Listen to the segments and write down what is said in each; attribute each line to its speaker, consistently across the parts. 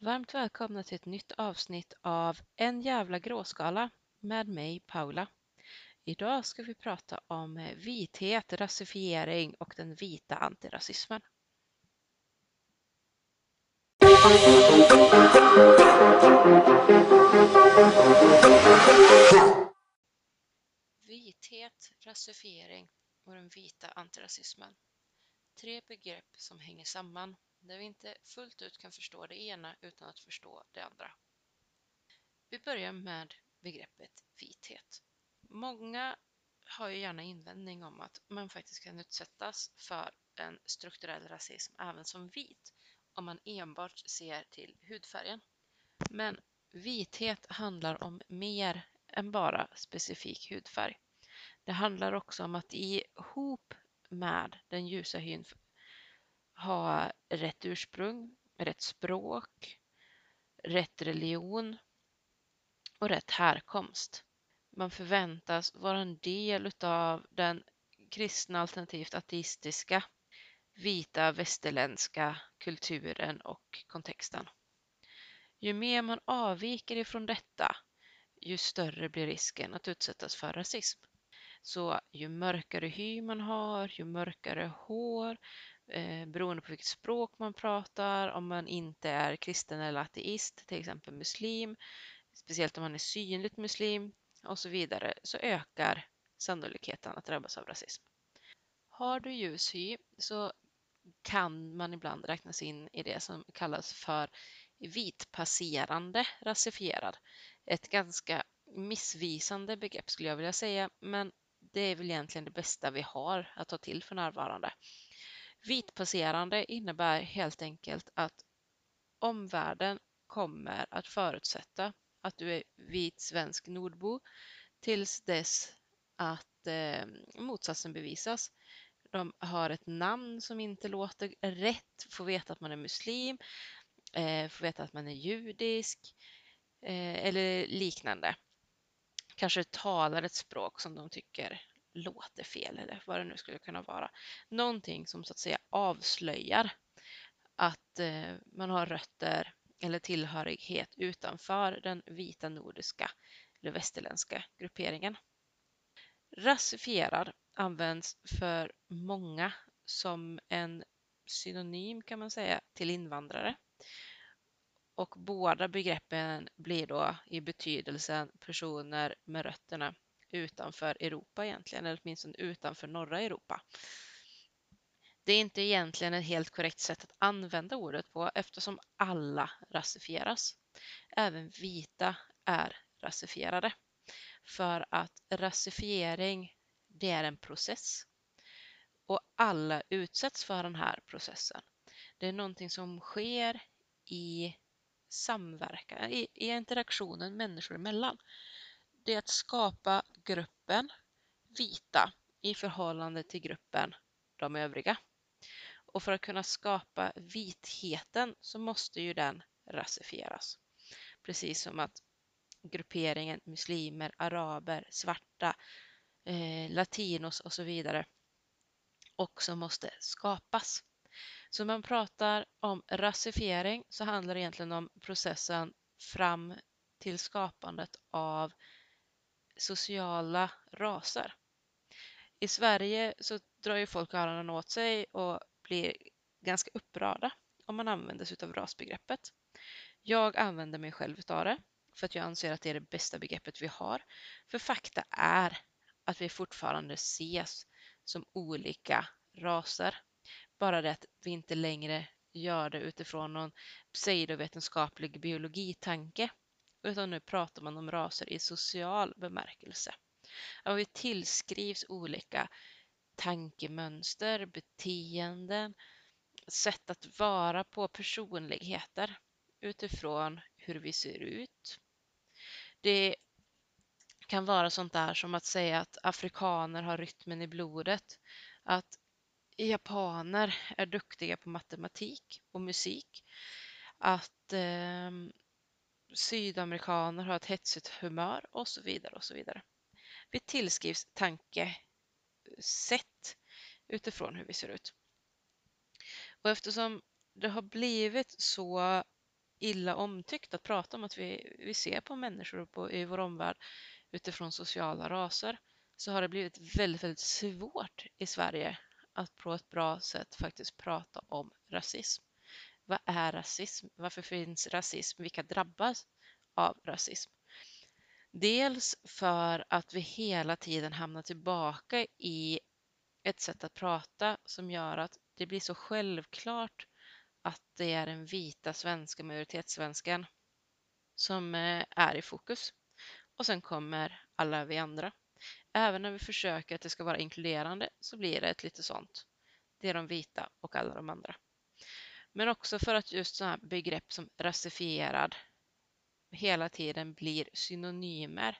Speaker 1: Varmt välkomna till ett nytt avsnitt av En jävla gråskala med mig Paula. Idag ska vi prata om eh, vithet, rasifiering och den vita antirasismen. Vithet, rasifiering och den vita antirasismen. Tre begrepp som hänger samman där vi inte fullt ut kan förstå det ena utan att förstå det andra. Vi börjar med begreppet vithet. Många har ju gärna invändning om att man faktiskt kan utsättas för en strukturell rasism även som vit om man enbart ser till hudfärgen. Men vithet handlar om mer än bara specifik hudfärg. Det handlar också om att ihop med den ljusa hyn ha rätt ursprung, rätt språk, rätt religion och rätt härkomst. Man förväntas vara en del av den kristna alternativt ateistiska vita västerländska kulturen och kontexten. Ju mer man avviker ifrån detta, ju större blir risken att utsättas för rasism. Så ju mörkare hy man har, ju mörkare hår, eh, beroende på vilket språk man pratar, om man inte är kristen eller ateist, till exempel muslim, speciellt om man är synligt muslim och så vidare, så ökar sannolikheten att drabbas av rasism. Har du ljus hy så kan man ibland räknas in i det som kallas för vitpasserande rasifierad. Ett ganska missvisande begrepp skulle jag vilja säga, men det är väl egentligen det bästa vi har att ta till för närvarande. Vitpasserande innebär helt enkelt att omvärlden kommer att förutsätta att du är vit svensk nordbo tills dess att eh, motsatsen bevisas. De har ett namn som inte låter rätt, får veta att man är muslim, eh, får veta att man är judisk eh, eller liknande. Kanske talar ett språk som de tycker låter fel eller vad det nu skulle kunna vara. Någonting som så att säga avslöjar att eh, man har rötter eller tillhörighet utanför den vita nordiska eller västerländska grupperingen. Rasifierad används för många som en synonym kan man säga till invandrare. Och båda begreppen blir då i betydelsen personer med rötterna utanför Europa egentligen, eller åtminstone utanför norra Europa. Det är inte egentligen ett helt korrekt sätt att använda ordet på eftersom alla rasifieras. Även vita är rasifierade. För att rasifiering, det är en process. Och alla utsätts för den här processen. Det är någonting som sker i samverkan, i, i interaktionen människor emellan det är att skapa gruppen vita i förhållande till gruppen de övriga. Och för att kunna skapa vitheten så måste ju den rasifieras. Precis som att grupperingen muslimer, araber, svarta, eh, latinos och så vidare också måste skapas. Så när man pratar om rasifiering så handlar det egentligen om processen fram till skapandet av sociala raser. I Sverige så drar ju folk öronen åt sig och blir ganska upprörda om man använder sig av rasbegreppet. Jag använder mig själv av det för att jag anser att det är det bästa begreppet vi har. För fakta är att vi fortfarande ses som olika raser. Bara det att vi inte längre gör det utifrån någon pseudovetenskaplig biologitanke utan nu pratar man om raser i social bemärkelse. Och vi tillskrivs olika tankemönster, beteenden, sätt att vara på personligheter utifrån hur vi ser ut. Det kan vara sånt där som att säga att afrikaner har rytmen i blodet, att japaner är duktiga på matematik och musik, att eh, sydamerikaner har ett hetsigt humör och så vidare och så vidare. Vi tillskrivs tankesätt eh, utifrån hur vi ser ut. Och eftersom det har blivit så illa omtyckt att prata om att vi, vi ser på människor på, i vår omvärld utifrån sociala raser så har det blivit väldigt, väldigt svårt i Sverige att på ett bra sätt faktiskt prata om rasism. Vad är rasism? Varför finns rasism? Vilka drabbas av rasism? Dels för att vi hela tiden hamnar tillbaka i ett sätt att prata som gör att det blir så självklart att det är den vita svenska majoritetssvensken som eh, är i fokus. Och sen kommer alla vi andra. Även när vi försöker att det ska vara inkluderande så blir det ett lite sånt. Det är de vita och alla de andra. Men också för att just sådana begrepp som rasifierad hela tiden blir synonymer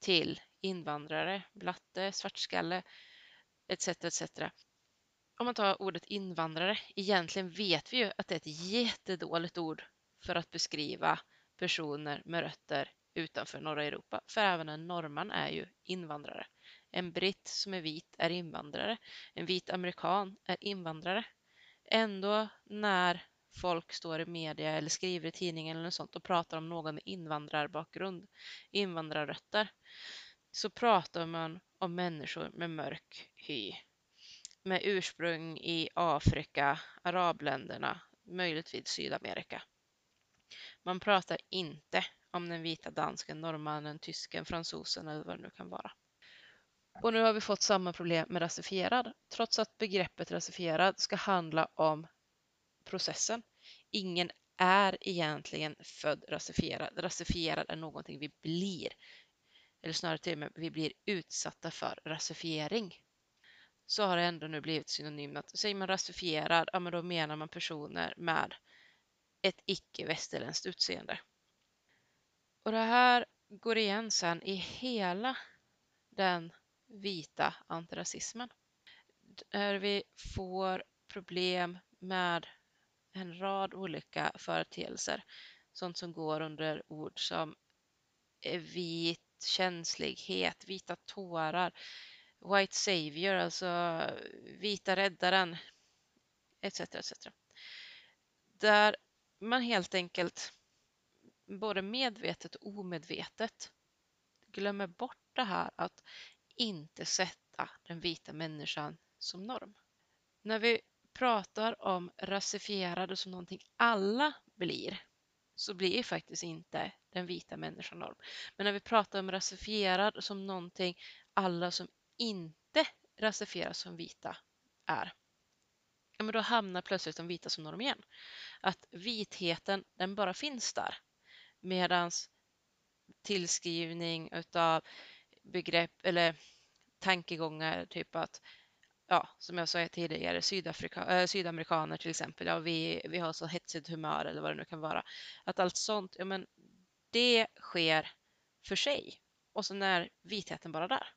Speaker 1: till invandrare, blatte, svartskalle etc. etc. Om man tar ordet invandrare, egentligen vet vi ju att det är ett jättedåligt ord för att beskriva personer med rötter utanför norra Europa, för även en norrman är ju invandrare. En britt som är vit är invandrare. En vit amerikan är invandrare. Ändå när folk står i media eller skriver i tidningen eller något sånt och pratar om någon med invandrarbakgrund, invandrarrötter, så pratar man om människor med mörk hy, med ursprung i Afrika, arabländerna, möjligtvis Sydamerika. Man pratar inte om den vita dansken, norrmannen, tysken, fransosen eller vad det nu kan vara. Och nu har vi fått samma problem med rasifierad, trots att begreppet rasifierad ska handla om processen. Ingen är egentligen född rasifierad. Rasifierad är någonting vi blir. Eller snarare till och med vi blir utsatta för rasifiering. Så har det ändå nu blivit synonymt. Säger man rasifierad, ja men då menar man personer med ett icke-västerländskt utseende. Och det här går igen sen i hela den vita antirasismen. Där vi får problem med en rad olika företeelser. Sånt som går under ord som eh, vit känslighet, vita tårar, white savior, alltså vita räddaren, etc. etc. Där man helt enkelt både medvetet och omedvetet glömmer bort det här att inte sätta den vita människan som norm. När vi pratar om rasifierade som någonting alla blir så blir faktiskt inte den vita människan norm. Men när vi pratar om rasifierad som någonting alla som inte rasifieras som vita är, ja, men då hamnar plötsligt de vita som norm igen. Att vitheten, den bara finns där. Medan tillskrivning utav begrepp eller tankegångar, typ att ja, som jag sa tidigare, Sydafrika, äh, sydamerikaner till exempel, ja, vi, vi har så hetsigt humör eller vad det nu kan vara. Att allt sånt, ja men det sker för sig och sen är vitheten bara där.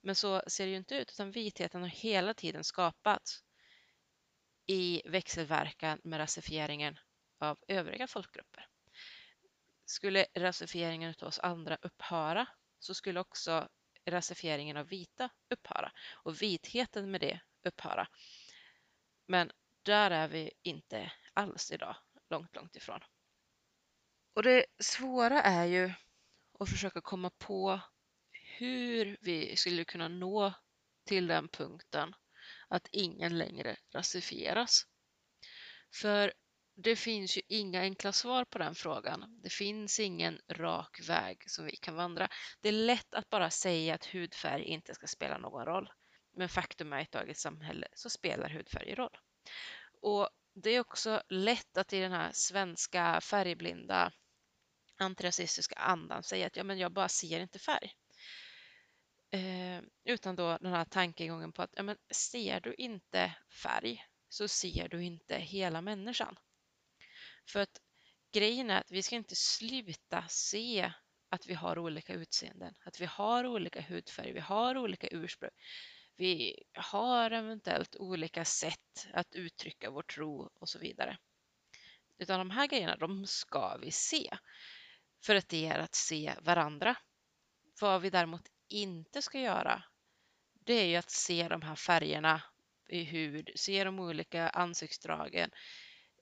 Speaker 1: Men så ser det ju inte ut, utan vitheten har hela tiden skapats i växelverkan med rasifieringen av övriga folkgrupper. Skulle rasifieringen av oss andra upphöra så skulle också rasifieringen av vita upphöra och vitheten med det upphöra. Men där är vi inte alls idag, långt, långt ifrån. Och det svåra är ju att försöka komma på hur vi skulle kunna nå till den punkten att ingen längre rasifieras. För det finns ju inga enkla svar på den frågan. Det finns ingen rak väg som vi kan vandra. Det är lätt att bara säga att hudfärg inte ska spela någon roll. Men faktum är att i dagens samhälle så spelar hudfärg roll. Och det är också lätt att i den här svenska färgblinda antirasistiska andan säga att ja, men jag bara ser inte färg. Eh, utan då den här tankegången på att ja, men ser du inte färg så ser du inte hela människan. För att grejen är att vi ska inte sluta se att vi har olika utseenden, att vi har olika hudfärg, vi har olika ursprung. Vi har eventuellt olika sätt att uttrycka vår tro och så vidare. Utan de här grejerna, de ska vi se. För att det är att se varandra. Vad vi däremot inte ska göra, det är ju att se de här färgerna i hud, se de olika ansiktsdragen,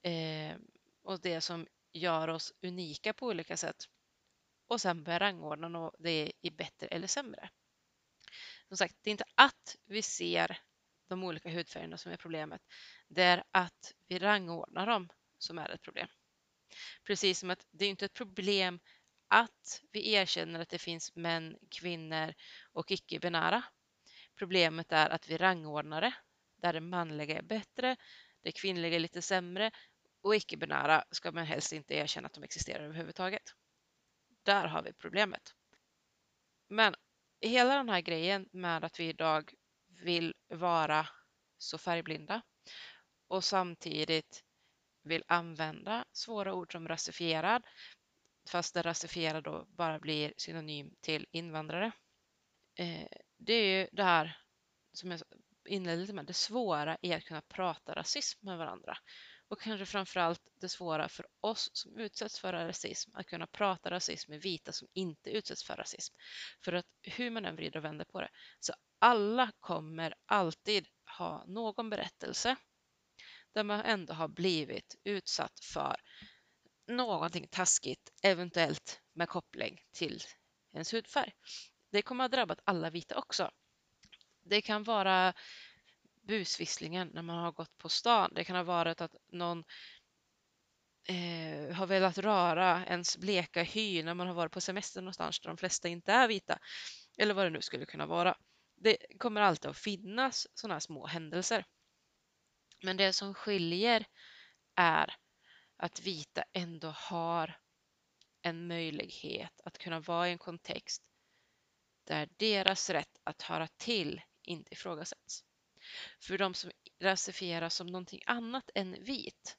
Speaker 1: eh, och det som gör oss unika på olika sätt och sen börja rangordna det i bättre eller sämre. Som sagt, det är inte att vi ser de olika hudfärgerna som är problemet. Det är att vi rangordnar dem som är ett problem. Precis som att det är inte ett problem att vi erkänner att det finns män, kvinnor och icke-binära. Problemet är att vi rangordnar det, där det manliga är bättre, det kvinnliga är lite sämre och icke-binära ska man helst inte erkänna att de existerar överhuvudtaget. Där har vi problemet. Men hela den här grejen med att vi idag vill vara så färgblinda och samtidigt vill använda svåra ord som rasifierad fast där rasifierad då bara blir synonym till invandrare. Eh, det är ju det här som jag inledde lite med, det svåra i att kunna prata rasism med varandra. Och kanske framförallt det svåra för oss som utsätts för rasism att kunna prata rasism med vita som inte utsätts för rasism. För att hur man än vrider och vänder på det, så alla kommer alltid ha någon berättelse där man ändå har blivit utsatt för någonting taskigt, eventuellt med koppling till ens hudfärg. Det kommer ha drabbat alla vita också. Det kan vara busvisslingen när man har gått på stan. Det kan ha varit att någon eh, har velat röra ens bleka hy när man har varit på semester någonstans där de flesta inte är vita. Eller vad det nu skulle kunna vara. Det kommer alltid att finnas sådana här små händelser. Men det som skiljer är att vita ändå har en möjlighet att kunna vara i en kontext där deras rätt att höra till inte ifrågasätts. För de som rasifieras som någonting annat än vit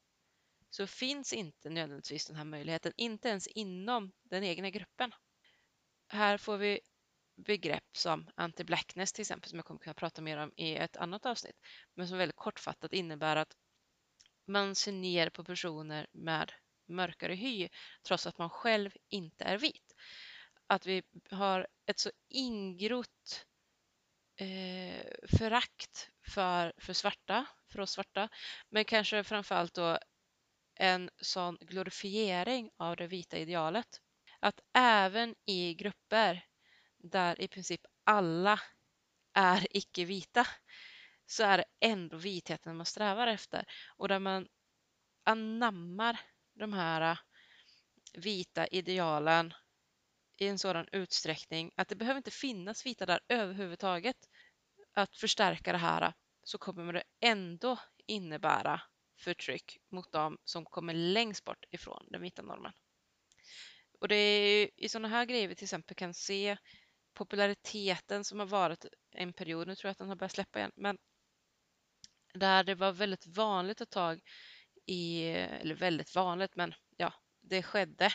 Speaker 1: så finns inte nödvändigtvis den här möjligheten, inte ens inom den egna gruppen. Här får vi begrepp som anti-blackness till exempel som jag kommer kunna prata mer om i ett annat avsnitt, men som väldigt kortfattat innebär att man ser ner på personer med mörkare hy trots att man själv inte är vit. Att vi har ett så ingrott eh, förakt för, för svarta, för oss svarta, men kanske framförallt då en sån glorifiering av det vita idealet. Att även i grupper där i princip alla är icke-vita så är det ändå vitheten man strävar efter och där man anammar de här eh, vita idealen i en sådan utsträckning att det behöver inte finnas vita där överhuvudtaget. Att förstärka det här så kommer det ändå innebära förtryck mot dem som kommer längst bort ifrån den vita normen. Och det är i sådana här grejer vi till exempel kan se populariteten som har varit en period, nu tror jag att den har börjat släppa igen, men där det var väldigt vanligt ett tag i, eller väldigt vanligt, men ja, det skedde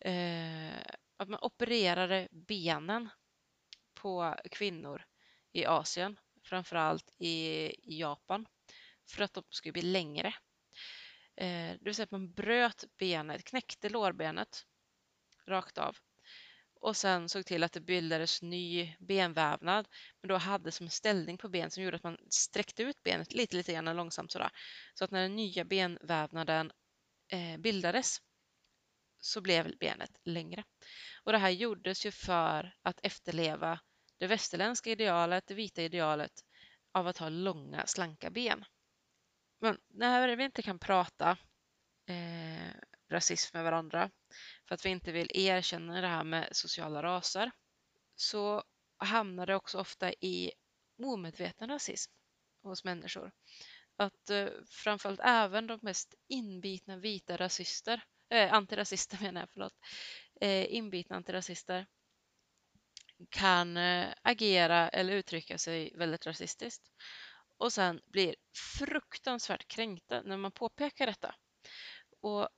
Speaker 1: eh, att man opererade benen på kvinnor i Asien, framförallt i Japan, för att de skulle bli längre. Eh, det vill säga att man bröt benet, knäckte lårbenet rakt av och sen såg till att det bildades ny benvävnad men då hade som en ställning på benet som gjorde att man sträckte ut benet lite, lite grann långsamt sådär. Så att när den nya benvävnaden eh, bildades så blev benet längre. Och det här gjordes ju för att efterleva det västerländska idealet, det vita idealet av att ha långa slanka ben. Men när vi inte kan prata eh, rasism med varandra för att vi inte vill erkänna det här med sociala raser så hamnar det också ofta i omedveten rasism hos människor. Att eh, framförallt även de mest inbitna vita rasister, eh, antirasister menar jag, förlåt, eh, inbitna antirasister kan eh, agera eller uttrycka sig väldigt rasistiskt och sen blir fruktansvärt kränkta när man påpekar detta. Och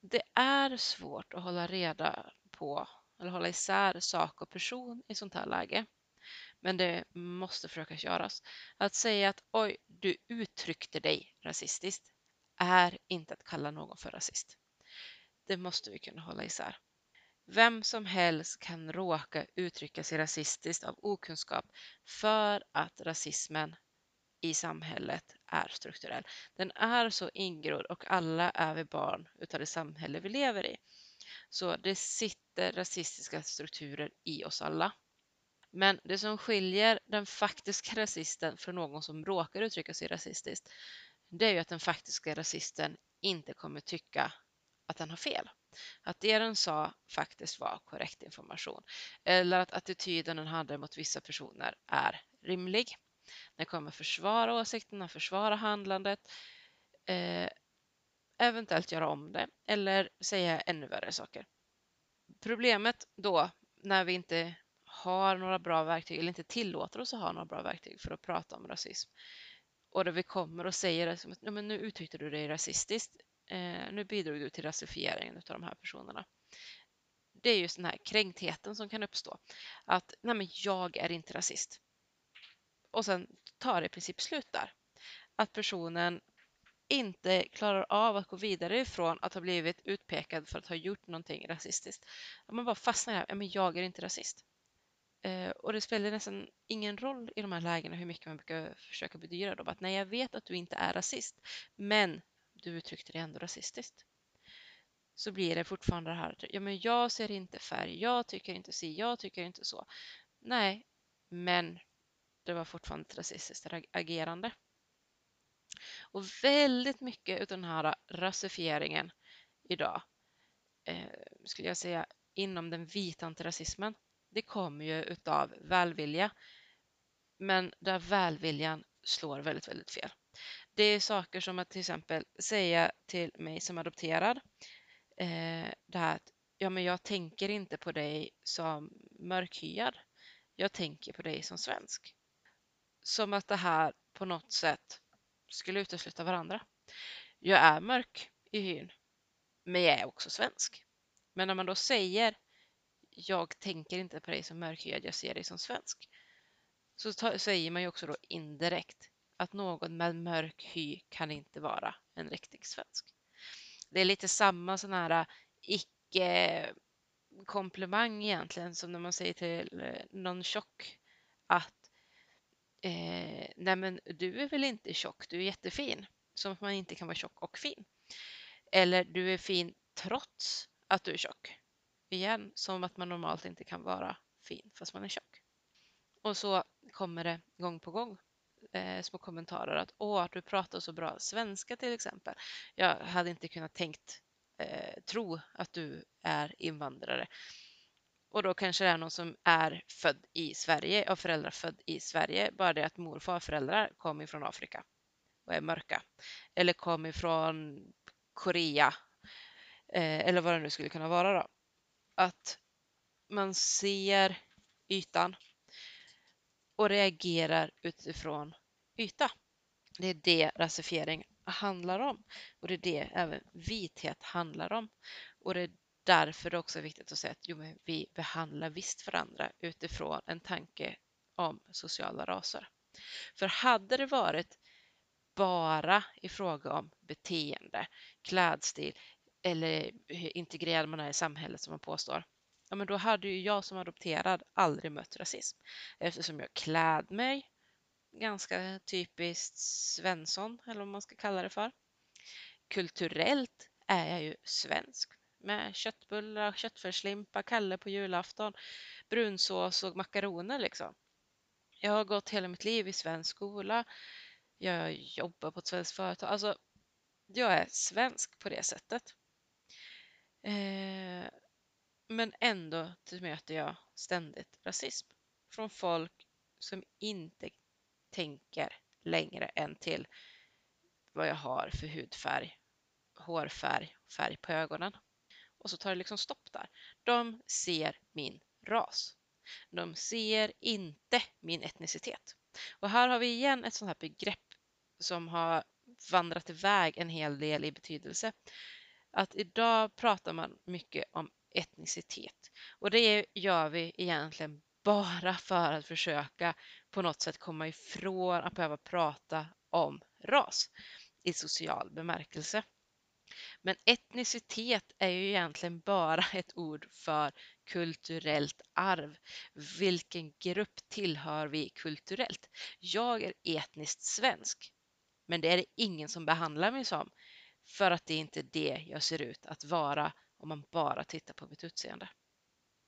Speaker 1: det är svårt att hålla reda på eller hålla isär sak och person i sånt här läge. Men det måste försöka göras. Att säga att oj, du uttryckte dig rasistiskt är inte att kalla någon för rasist. Det måste vi kunna hålla isär. Vem som helst kan råka uttrycka sig rasistiskt av okunskap för att rasismen i samhället är strukturell. Den är så ingrodd och alla är vi barn utav det samhälle vi lever i. Så det sitter rasistiska strukturer i oss alla. Men det som skiljer den faktiska rasisten från någon som råkar uttrycka sig rasistiskt, det är ju att den faktiska rasisten inte kommer tycka att den har fel. Att det den sa faktiskt var korrekt information. Eller att attityden den hade mot vissa personer är rimlig. Den kommer försvara åsikterna, försvara handlandet, eh, eventuellt göra om det eller säga ännu värre saker. Problemet då när vi inte har några bra verktyg eller inte tillåter oss att ha några bra verktyg för att prata om rasism och där vi kommer och säger att men nu uttryckte du dig rasistiskt, eh, nu bidrog du till rasifieringen av de här personerna. Det är just den här kränktheten som kan uppstå. Att nej men jag är inte rasist. Och sen tar det i princip slut där. Att personen inte klarar av att gå vidare ifrån att ha blivit utpekad för att ha gjort någonting rasistiskt. Att Man bara fastnar här, men jag är inte rasist. Eh, och det spelar nästan ingen roll i de här lägena hur mycket man brukar försöka bedyra dem att nej, jag vet att du inte är rasist, men du uttryckte dig ändå rasistiskt. Så blir det fortfarande det här, ja men jag ser inte färg, jag tycker inte si, jag tycker inte så. Nej, men det var fortfarande ett rasistiskt agerande. Och väldigt mycket av den här rasifieringen idag, eh, skulle jag säga, inom den vita antirasismen, det kommer ju utav välvilja. Men där välviljan slår väldigt, väldigt fel. Det är saker som att till exempel säga till mig som adopterad, eh, det här att ja, men jag tänker inte på dig som mörkhyad. Jag tänker på dig som svensk. Som att det här på något sätt skulle utesluta varandra. Jag är mörk i hyn, men jag är också svensk. Men när man då säger jag tänker inte på dig som mörkhyad, jag ser dig som svensk. Så säger man ju också då indirekt att någon med mörk hy kan inte vara en riktig svensk. Det är lite samma sån här äh, icke-komplimang egentligen som när man säger till eh, någon tjock att eh, nej men du är väl inte tjock, du är jättefin. Som att man inte kan vara tjock och fin. Eller du är fin trots att du är tjock igen som att man normalt inte kan vara fin fast man är tjock. Och så kommer det gång på gång eh, små kommentarer att åh, du pratar så bra svenska till exempel. Jag hade inte kunnat tänkt eh, tro att du är invandrare. Och då kanske det är någon som är född i Sverige och föräldrar född i Sverige. Bara det att mor och farföräldrar kom ifrån Afrika och är mörka. Eller kom ifrån Korea. Eh, eller vad det nu skulle kunna vara då att man ser ytan och reagerar utifrån yta. Det är det rasifiering handlar om och det är det även vithet handlar om. Och det är därför det också är viktigt att säga att jo, men vi behandlar visst varandra utifrån en tanke om sociala raser. För hade det varit bara i fråga om beteende, klädstil, eller hur integrerad man är i samhället som man påstår, ja men då hade ju jag som adopterad aldrig mött rasism eftersom jag kläd mig ganska typiskt Svensson eller vad man ska kalla det för. Kulturellt är jag ju svensk med köttbullar, köttfärslimpa, Kalle på julafton, brunsås och makaroner liksom. Jag har gått hela mitt liv i svensk skola. Jag jobbar på ett svenskt företag. Alltså, jag är svensk på det sättet. Eh, men ändå möter jag ständigt rasism från folk som inte tänker längre än till vad jag har för hudfärg, hårfärg, färg på ögonen. Och så tar det liksom stopp där. De ser min ras. De ser inte min etnicitet. Och här har vi igen ett sånt här begrepp som har vandrat iväg en hel del i betydelse att idag pratar man mycket om etnicitet och det gör vi egentligen bara för att försöka på något sätt komma ifrån att behöva prata om ras i social bemärkelse. Men etnicitet är ju egentligen bara ett ord för kulturellt arv. Vilken grupp tillhör vi kulturellt? Jag är etniskt svensk, men det är det ingen som behandlar mig som för att det är inte det jag ser ut att vara om man bara tittar på mitt utseende.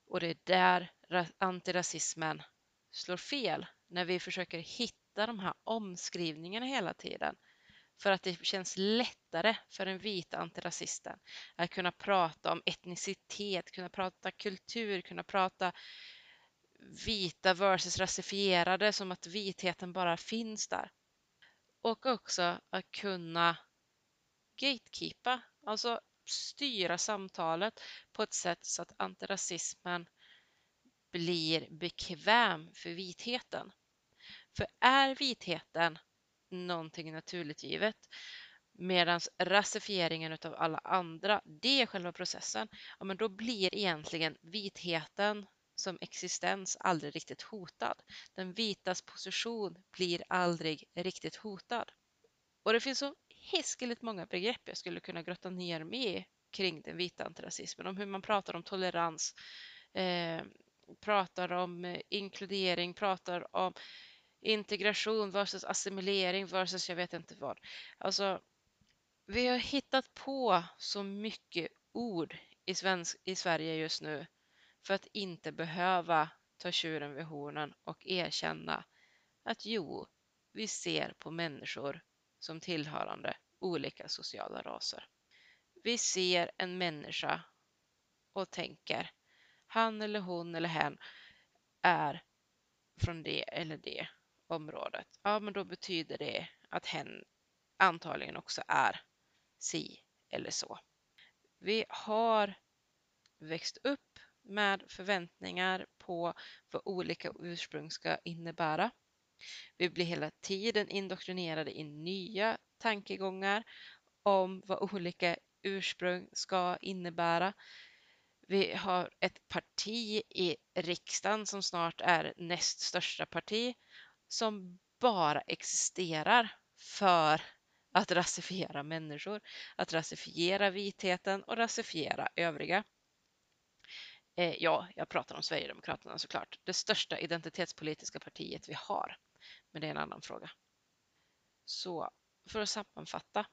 Speaker 1: Och det är där antirasismen slår fel när vi försöker hitta de här omskrivningarna hela tiden för att det känns lättare för den vita antirasisten att kunna prata om etnicitet, kunna prata kultur, kunna prata vita versus rasifierade som att vitheten bara finns där. Och också att kunna gatekeepa, alltså styra samtalet på ett sätt så att antirasismen blir bekväm för vitheten. För är vitheten någonting naturligt givet medan rasifieringen av alla andra, det är själva processen, ja, men då blir egentligen vitheten som existens aldrig riktigt hotad. Den vitas position blir aldrig riktigt hotad. Och det finns så hiskeligt många begrepp jag skulle kunna grotta ner mig i kring den vita antirasismen, om hur man pratar om tolerans, eh, pratar om eh, inkludering, pratar om integration versus assimilering versus jag vet inte vad. Alltså, vi har hittat på så mycket ord i, svensk, i Sverige just nu för att inte behöva ta tjuren vid hornen och erkänna att jo, vi ser på människor som tillhörande olika sociala raser. Vi ser en människa och tänker han eller hon eller hen är från det eller det området. Ja, men då betyder det att hen antagligen också är si eller så. Vi har växt upp med förväntningar på vad olika ursprung ska innebära. Vi blir hela tiden indoktrinerade i nya tankegångar om vad olika ursprung ska innebära. Vi har ett parti i riksdagen som snart är näst största parti som bara existerar för att rasifiera människor, att rasifiera vitheten och rasifiera övriga. Eh, ja, jag pratar om Sverigedemokraterna såklart, det största identitetspolitiska partiet vi har. Men det är en annan fråga. Så för att sammanfatta.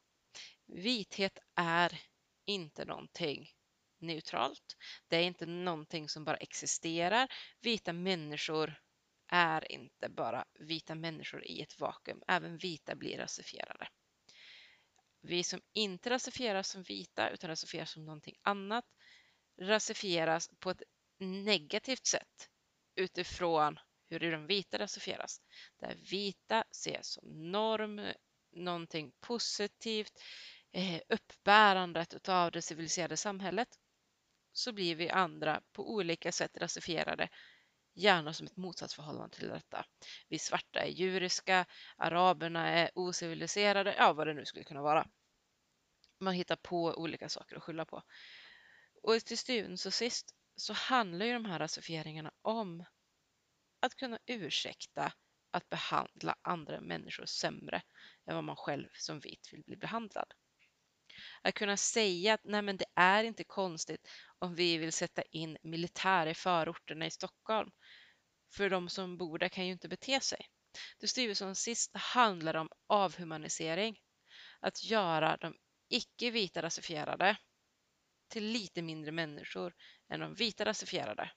Speaker 1: Vithet är inte någonting neutralt. Det är inte någonting som bara existerar. Vita människor är inte bara vita människor i ett vakuum. Även vita blir rasifierade. Vi som inte rasifieras som vita utan rasifieras som någonting annat rasifieras på ett negativt sätt utifrån hur de vita rasifieras. Där vita ses som norm, någonting positivt, eh, uppbärandet av det civiliserade samhället så blir vi andra på olika sätt rasifierade gärna som ett motsatsförhållande till detta. Vi svarta är djuriska, araberna är ociviliserade, ja vad det nu skulle kunna vara. Man hittar på olika saker att skylla på. Och till syvende och sist så handlar ju de här rasifieringarna om att kunna ursäkta att behandla andra människor sämre än vad man själv som vit vill bli behandlad. Att kunna säga att nej men det är inte konstigt om vi vill sätta in militär i förorterna i Stockholm. För de som bor där kan ju inte bete sig. Det styr som sist handlar om avhumanisering. Att göra de icke-vita rasifierade till lite mindre människor än de vita rasifierade.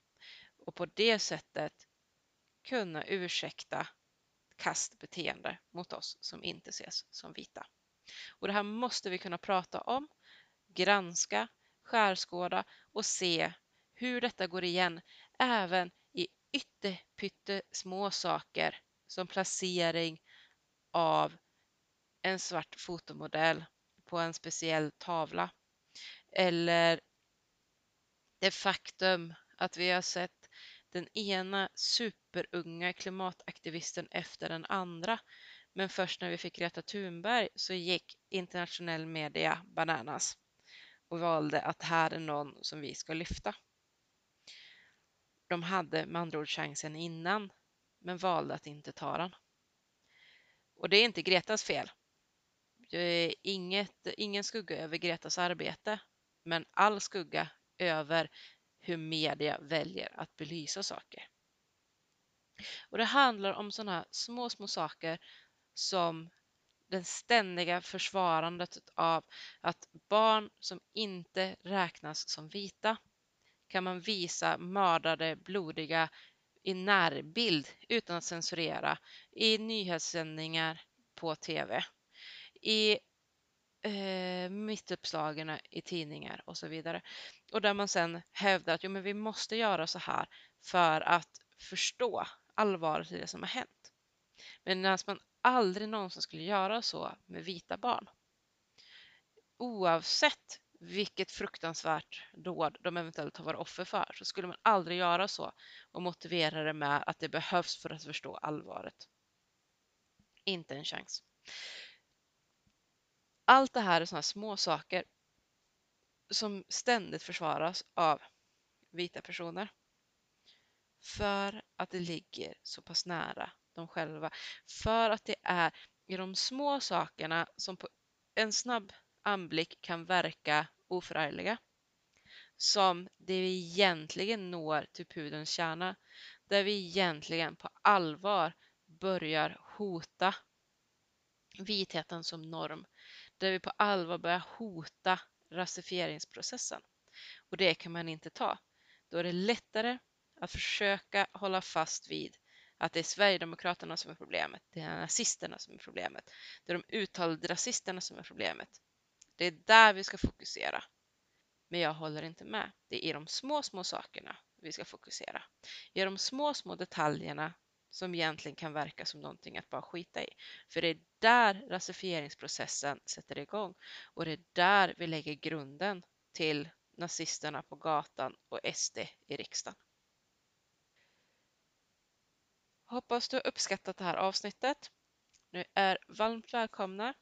Speaker 1: Och på det sättet kunna ursäkta kastbeteende mot oss som inte ses som vita. Och det här måste vi kunna prata om, granska, skärskåda och se hur detta går igen även i små saker som placering av en svart fotomodell på en speciell tavla. Eller det faktum att vi har sett den ena superunga klimataktivisten efter den andra. Men först när vi fick Greta Thunberg så gick internationell media bananas och valde att här är någon som vi ska lyfta. De hade med andra ord chansen innan men valde att inte ta den. Och det är inte Gretas fel. inget, ingen skugga över Gretas arbete, men all skugga över hur media väljer att belysa saker. Och det handlar om sådana små, små saker som det ständiga försvarandet av att barn som inte räknas som vita kan man visa mördade, blodiga i närbild utan att censurera i nyhetssändningar på tv, i eh, mittuppslagen i tidningar och så vidare. Och där man sen hävdar att jo, men vi måste göra så här för att förstå allvaret i det som har hänt. Men man aldrig någonsin skulle göra så med vita barn. Oavsett vilket fruktansvärt dåd de eventuellt har varit offer för så skulle man aldrig göra så och motivera det med att det behövs för att förstå allvaret. Inte en chans. Allt det här är sådana små saker som ständigt försvaras av vita personer. För att det ligger så pass nära dem själva. För att det är i de små sakerna som på en snabb anblick kan verka oförargliga som det vi egentligen når till pudelns kärna. Där vi egentligen på allvar börjar hota vitheten som norm. Där vi på allvar börjar hota rasifieringsprocessen. Och det kan man inte ta. Då är det lättare att försöka hålla fast vid att det är Sverigedemokraterna som är problemet, det är nazisterna som är problemet, det är de uttalade rasisterna som är problemet. Det är där vi ska fokusera. Men jag håller inte med. Det är i de små, små sakerna vi ska fokusera. I de små, små detaljerna som egentligen kan verka som någonting att bara skita i. För det är där rasifieringsprocessen sätter igång och det är där vi lägger grunden till nazisterna på gatan och SD i riksdagen. Hoppas du har uppskattat det här avsnittet. Ni är varmt välkomna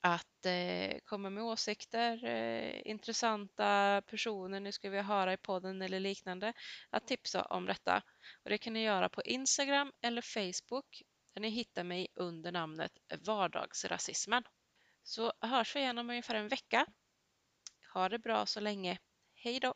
Speaker 1: att eh, komma med åsikter, eh, intressanta personer ni skulle vilja höra i podden eller liknande, att tipsa om detta. Och det kan ni göra på Instagram eller Facebook där ni hittar mig under namnet Vardagsrasismen. Så hörs vi igen om ungefär en vecka. Ha det bra så länge. Hej då!